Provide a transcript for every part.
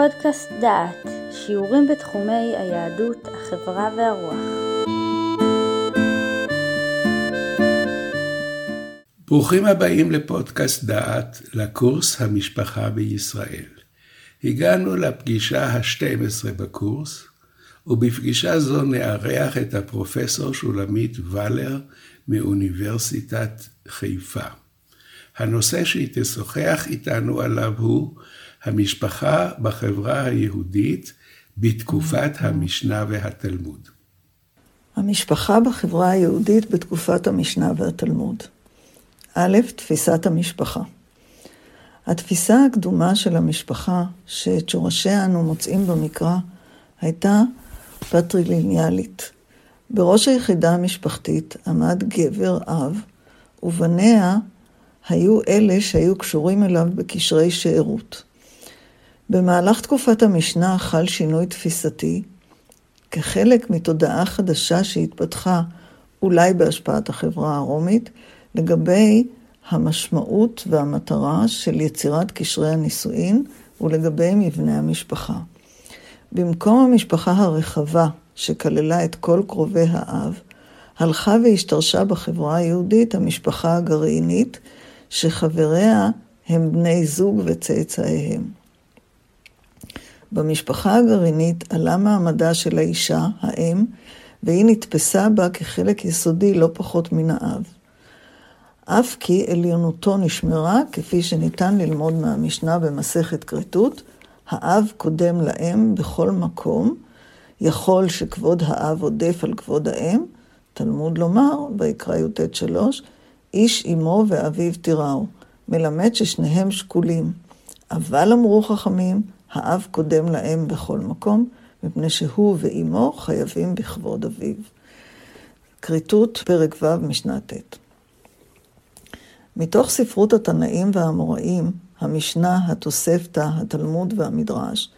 פודקאסט דעת, שיעורים בתחומי היהדות, החברה והרוח. ברוכים הבאים לפודקאסט דעת, לקורס המשפחה בישראל. הגענו לפגישה ה-12 בקורס, ובפגישה זו נארח את הפרופסור שולמית ולר מאוניברסיטת חיפה. הנושא שהיא תשוחח איתנו עליו הוא המשפחה בחברה היהודית בתקופת המשנה והתלמוד. המשפחה בחברה היהודית בתקופת המשנה והתלמוד. א', תפיסת המשפחה. התפיסה הקדומה של המשפחה, שאת שורשיה אנו מוצאים במקרא, הייתה פטריליניאלית. בראש היחידה המשפחתית עמד גבר אב, ובניה היו אלה שהיו קשורים אליו בקשרי שארות. במהלך תקופת המשנה חל שינוי תפיסתי, כחלק מתודעה חדשה שהתפתחה, אולי בהשפעת החברה הרומית, לגבי המשמעות והמטרה של יצירת קשרי הנישואין ולגבי מבנה המשפחה. במקום המשפחה הרחבה, שכללה את כל קרובי האב, הלכה והשתרשה בחברה היהודית המשפחה הגרעינית, שחבריה הם בני זוג וצאצאיהם. במשפחה הגרעינית עלה מעמדה של האישה, האם, והיא נתפסה בה כחלק יסודי לא פחות מן האב. אף כי עליונותו נשמרה, כפי שניתן ללמוד מהמשנה במסכת כריתות, האב קודם לאם בכל מקום, יכול שכבוד האב עודף על כבוד האם, תלמוד לומר, ויקרא י"ט שלוש, איש אמו ואביו תיראו, מלמד ששניהם שקולים. אבל אמרו חכמים, האב קודם לאם בכל מקום, מפני שהוא ואימו חייבים בכבוד אביו. כריתות, פרק ו', משנה ט'. מתוך ספרות התנאים והאמוראים, המשנה, התוספתא, התלמוד והמדרש,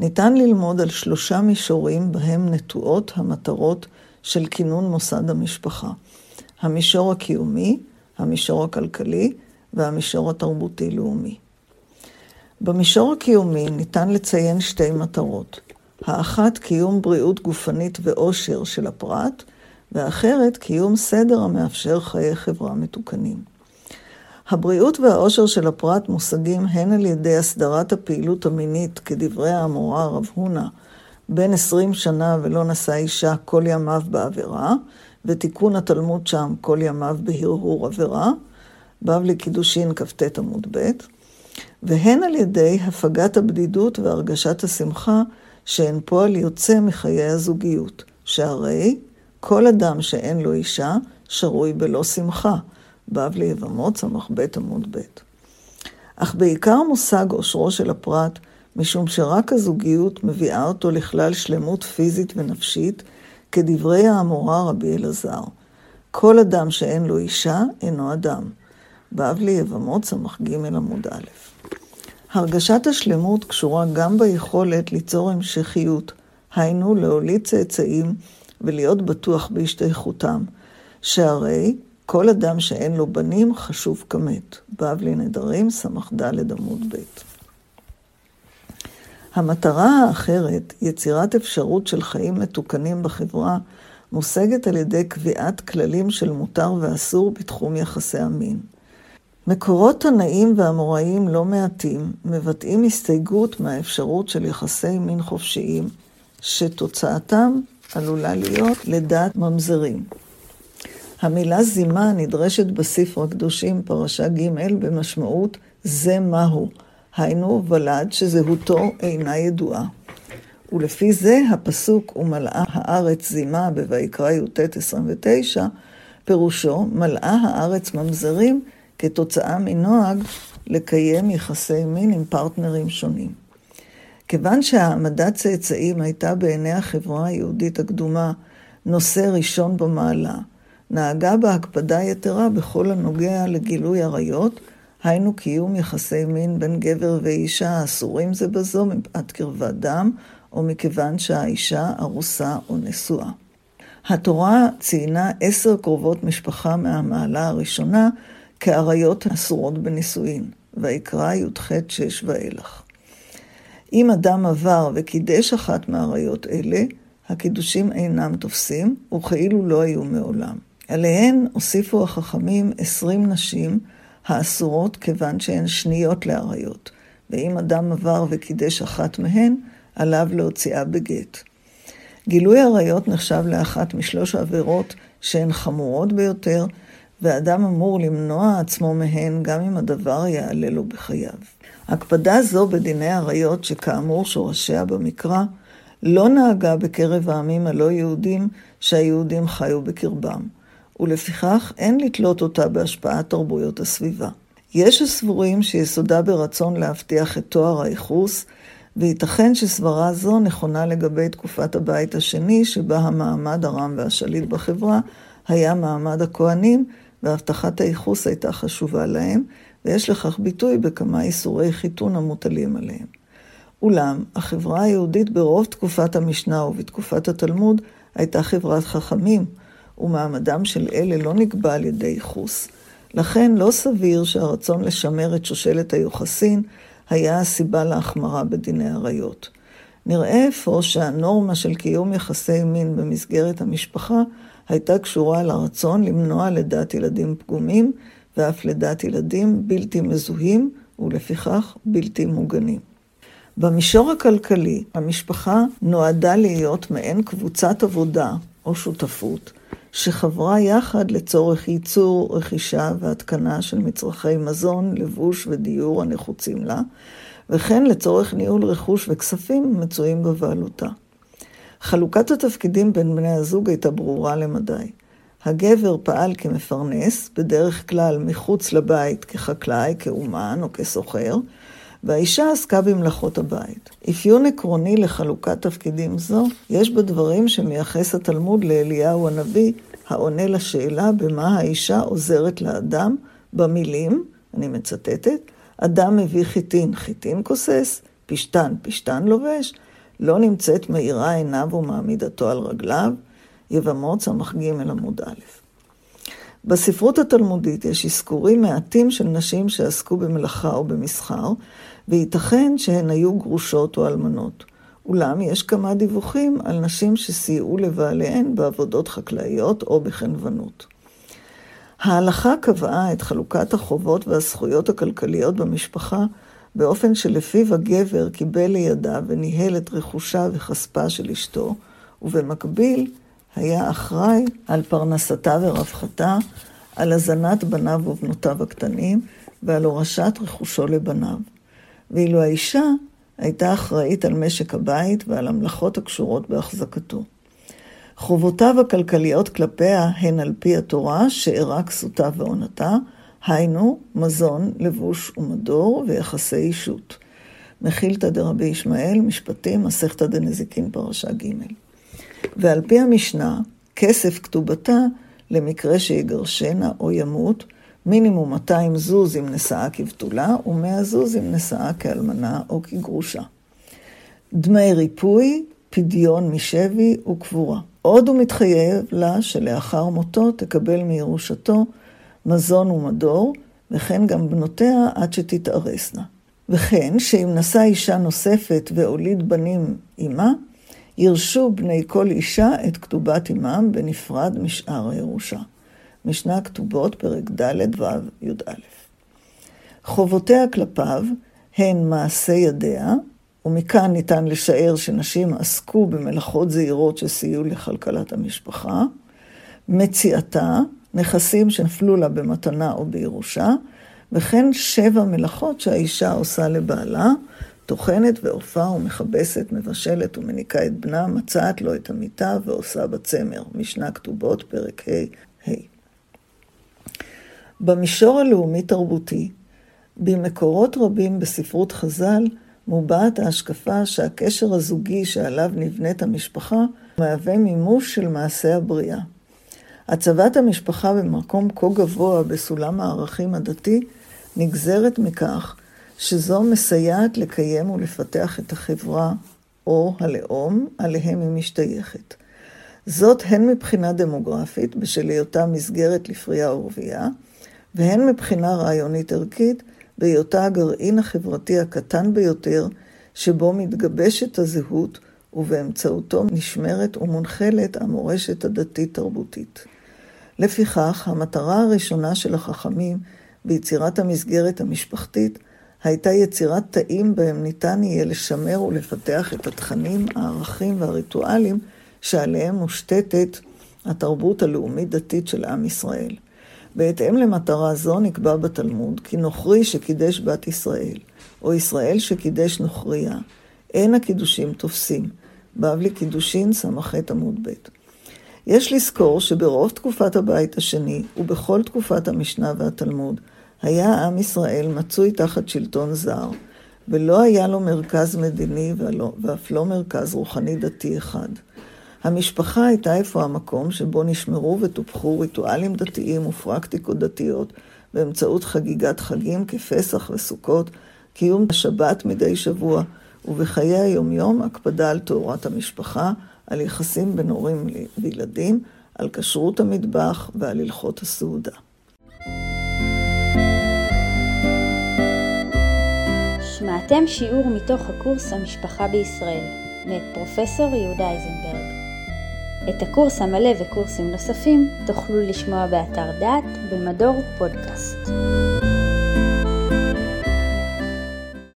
ניתן ללמוד על שלושה מישורים בהם נטועות המטרות של כינון מוסד המשפחה. המישור הקיומי, המישור הכלכלי והמישור התרבותי-לאומי. במישור הקיומי ניתן לציין שתי מטרות. האחת, קיום בריאות גופנית ואושר של הפרט, והאחרת, קיום סדר המאפשר חיי חברה מתוקנים. הבריאות והאושר של הפרט מושגים הן על ידי הסדרת הפעילות המינית, כדברי האמורה רב הונא, בן עשרים שנה ולא נשא אישה כל ימיו בעבירה, ותיקון התלמוד שם כל ימיו בהרהור עבירה, בבלי קידושין כ"ט עמוד ב', והן על ידי הפגת הבדידות והרגשת השמחה שהן פועל יוצא מחיי הזוגיות, שהרי כל אדם שאין לו אישה שרוי בלא שמחה, בבלי יבמות ס"ב עמוד ב'. אך בעיקר מושג אושרו של הפרט, משום שרק הזוגיות מביאה אותו לכלל שלמות פיזית ונפשית, כדברי האמורה רבי אלעזר. כל אדם שאין לו אישה, אינו אדם. בבלי יבמות ס"ג עמוד א'. הרגשת השלמות קשורה גם ביכולת ליצור המשכיות, היינו להוליד צאצאים ולהיות בטוח בהשתייכותם, שהרי כל אדם שאין לו בנים חשוב כמת. בבלי נדרים, ס"ד עמוד ב'. המטרה האחרת, יצירת אפשרות של חיים מתוקנים בחברה, מושגת על ידי קביעת כללים של מותר ואסור בתחום יחסי המין. מקורות תנאים ואמוראים לא מעטים מבטאים הסתייגות מהאפשרות של יחסי מין חופשיים, שתוצאתם עלולה להיות לידת ממזרים. המילה זימה נדרשת בספר הקדושים, פרשה ג', במשמעות זה מהו, היינו ולד שזהותו אינה ידועה. ולפי זה הפסוק ומלאה הארץ זימה בויקרא י"ט 29, פירושו מלאה הארץ ממזרים כתוצאה מנוהג לקיים יחסי מין עם פרטנרים שונים. כיוון שהעמדת צאצאים הייתה בעיני החברה היהודית הקדומה נושא ראשון במעלה, נהגה בהקפדה יתרה בכל הנוגע לגילוי עריות, היינו קיום יחסי מין בין גבר ואישה האסורים זה בזו מפאת קרבת דם, או מכיוון שהאישה ארוסה או נשואה. התורה ציינה עשר קרובות משפחה מהמעלה הראשונה כאריות אסורות בנישואין, ויקרא י"ח שש ואילך. אם אדם עבר וקידש אחת מאריות אלה, הקידושים אינם תופסים, וכאילו לא היו מעולם. עליהן הוסיפו החכמים עשרים נשים האסורות כיוון שהן שניות לאריות, ואם אדם עבר וקידש אחת מהן, עליו להוציאה בגט. גילוי עריות נחשב לאחת משלוש העבירות שהן חמורות ביותר, ואדם אמור למנוע עצמו מהן גם אם הדבר יעלה לו בחייו. הקפדה זו בדיני עריות, שכאמור שורשיה במקרא, לא נהגה בקרב העמים הלא יהודים שהיהודים חיו בקרבם, ולפיכך אין לתלות אותה בהשפעת תרבויות הסביבה. יש הסבורים שיסודה ברצון להבטיח את תואר הייחוס, וייתכן שסברה זו נכונה לגבי תקופת הבית השני, שבה המעמד הרם והשליט בחברה היה מעמד הכהנים, והבטחת הייחוס הייתה חשובה להם, ויש לכך ביטוי בכמה איסורי חיתון המוטלים עליהם. אולם, החברה היהודית ברוב תקופת המשנה ובתקופת התלמוד הייתה חברת חכמים, ומעמדם של אלה לא נקבע על ידי ייחוס. לכן לא סביר שהרצון לשמר את שושלת היוחסין היה הסיבה להחמרה בדיני עריות. נראה אפוא שהנורמה של קיום יחסי מין במסגרת המשפחה הייתה קשורה לרצון למנוע לידת ילדים פגומים, ואף לידת ילדים בלתי מזוהים, ולפיכך בלתי מוגנים. במישור הכלכלי, המשפחה נועדה להיות מעין קבוצת עבודה או שותפות, שחברה יחד לצורך ייצור, רכישה והתקנה של מצרכי מזון, לבוש ודיור הנחוצים לה, וכן לצורך ניהול רכוש וכספים המצויים בבעלותה. חלוקת התפקידים בין בני הזוג הייתה ברורה למדי. הגבר פעל כמפרנס, בדרך כלל מחוץ לבית כחקלאי, כאומן או כסוחר, והאישה עסקה במלאכות הבית. אפיון עקרוני לחלוקת תפקידים זו, יש בדברים שמייחס התלמוד לאליהו הנביא, העונה לשאלה במה האישה עוזרת לאדם, במילים, אני מצטטת, אדם מביא חיטין, חיטין כוסס, פשתן, פשתן לובש, לא נמצאת מאירה עיניו ומעמידתו על רגליו, יבמות ס"ג עמוד א'. בספרות התלמודית יש אזכורים מעטים של נשים שעסקו במלאכה או במסחר, וייתכן שהן היו גרושות או אלמנות. אולם יש כמה דיווחים על נשים שסייעו לבעליהן בעבודות חקלאיות או בחנוונות. ההלכה קבעה את חלוקת החובות והזכויות הכלכליות במשפחה באופן שלפיו הגבר קיבל לידיו וניהל את רכושה וכספה של אשתו, ובמקביל היה אחראי על פרנסתה ורווחתה, על הזנת בניו ובנותיו הקטנים, ועל הורשת רכושו לבניו. ואילו האישה הייתה אחראית על משק הבית ועל המלאכות הקשורות בהחזקתו. חובותיו הכלכליות כלפיה הן על פי התורה, שאירע כסותה ועונתה, היינו מזון, לבוש ומדור ויחסי אישות. מחילתא דרבי ישמעאל, משפטים, מסכתא דנזיקין, פרשה ג'. ועל פי המשנה, כסף כתובתה למקרה שיגרשנה או ימות, מינימום 200 זוז אם נשאה כבתולה, ו-100 זוז אם נשאה כאלמנה או כגרושה. דמי ריפוי, פדיון משבי וקבורה. עוד הוא מתחייב לה שלאחר מותו תקבל מירושתו מזון ומדור, וכן גם בנותיה עד שתתארסנה. וכן שאם נשא אישה נוספת והוליד בנים עמה, ירשו בני כל אישה את כתובת עמם בנפרד משאר הירושה. משנה כתובות, פרק ד' ו' י"א. חובותיה כלפיו הן מעשה ידיה, ומכאן ניתן לשער שנשים עסקו במלאכות זעירות שסייעו לכלכלת המשפחה, מציאתה, נכסים שנפלו לה במתנה או בירושה, וכן שבע מלאכות שהאישה עושה לבעלה, טוחנת ועופה ומכבסת, מבשלת ומניקה את בנה, מצעת לו את המיטה ועושה בצמר. משנה כתובות, פרק ה'. במישור הלאומי-תרבותי, במקורות רבים בספרות חז"ל, מובעת ההשקפה שהקשר הזוגי שעליו נבנית המשפחה מהווה מימוש של מעשה הבריאה. הצבת המשפחה במקום כה גבוה בסולם הערכים הדתי נגזרת מכך שזו מסייעת לקיים ולפתח את החברה או הלאום עליהם היא משתייכת. זאת הן מבחינה דמוגרפית, בשל היותה מסגרת לפרייה ורבייה, והן מבחינה רעיונית ערכית, בהיותה הגרעין החברתי הקטן ביותר שבו מתגבשת הזהות ובאמצעותו נשמרת ומונחלת המורשת הדתית-תרבותית. לפיכך, המטרה הראשונה של החכמים ביצירת המסגרת המשפחתית הייתה יצירת תאים בהם ניתן יהיה לשמר ולפתח את התכנים, הערכים והריטואלים שעליהם מושתתת התרבות הלאומית-דתית של עם ישראל. בהתאם למטרה זו נקבע בתלמוד כי נוכרי שקידש בת ישראל, או ישראל שקידש נוכריה, אין הקידושים תופסים. בבלי קידושין ס"ח עמוד ב'. יש לזכור שברוב תקופת הבית השני, ובכל תקופת המשנה והתלמוד, היה עם ישראל מצוי תחת שלטון זר, ולא היה לו מרכז מדיני ואף לא מרכז רוחני דתי אחד. המשפחה הייתה אפוא המקום שבו נשמרו וטופחו ריטואלים דתיים ופרקטיקות דתיות באמצעות חגיגת חגים כפסח וסוכות, קיום השבת מדי שבוע, ובחיי היומיום הקפדה על תאורת המשפחה, על יחסים בין הורים וילדים, על כשרות המטבח ועל הלכות הסעודה. שמעתם שיעור מתוך הקורס המשפחה בישראל, מאת פרופסור יהודה איזנברג. את הקורס המלא וקורסים נוספים תוכלו לשמוע באתר דעת במדור פודקאסט.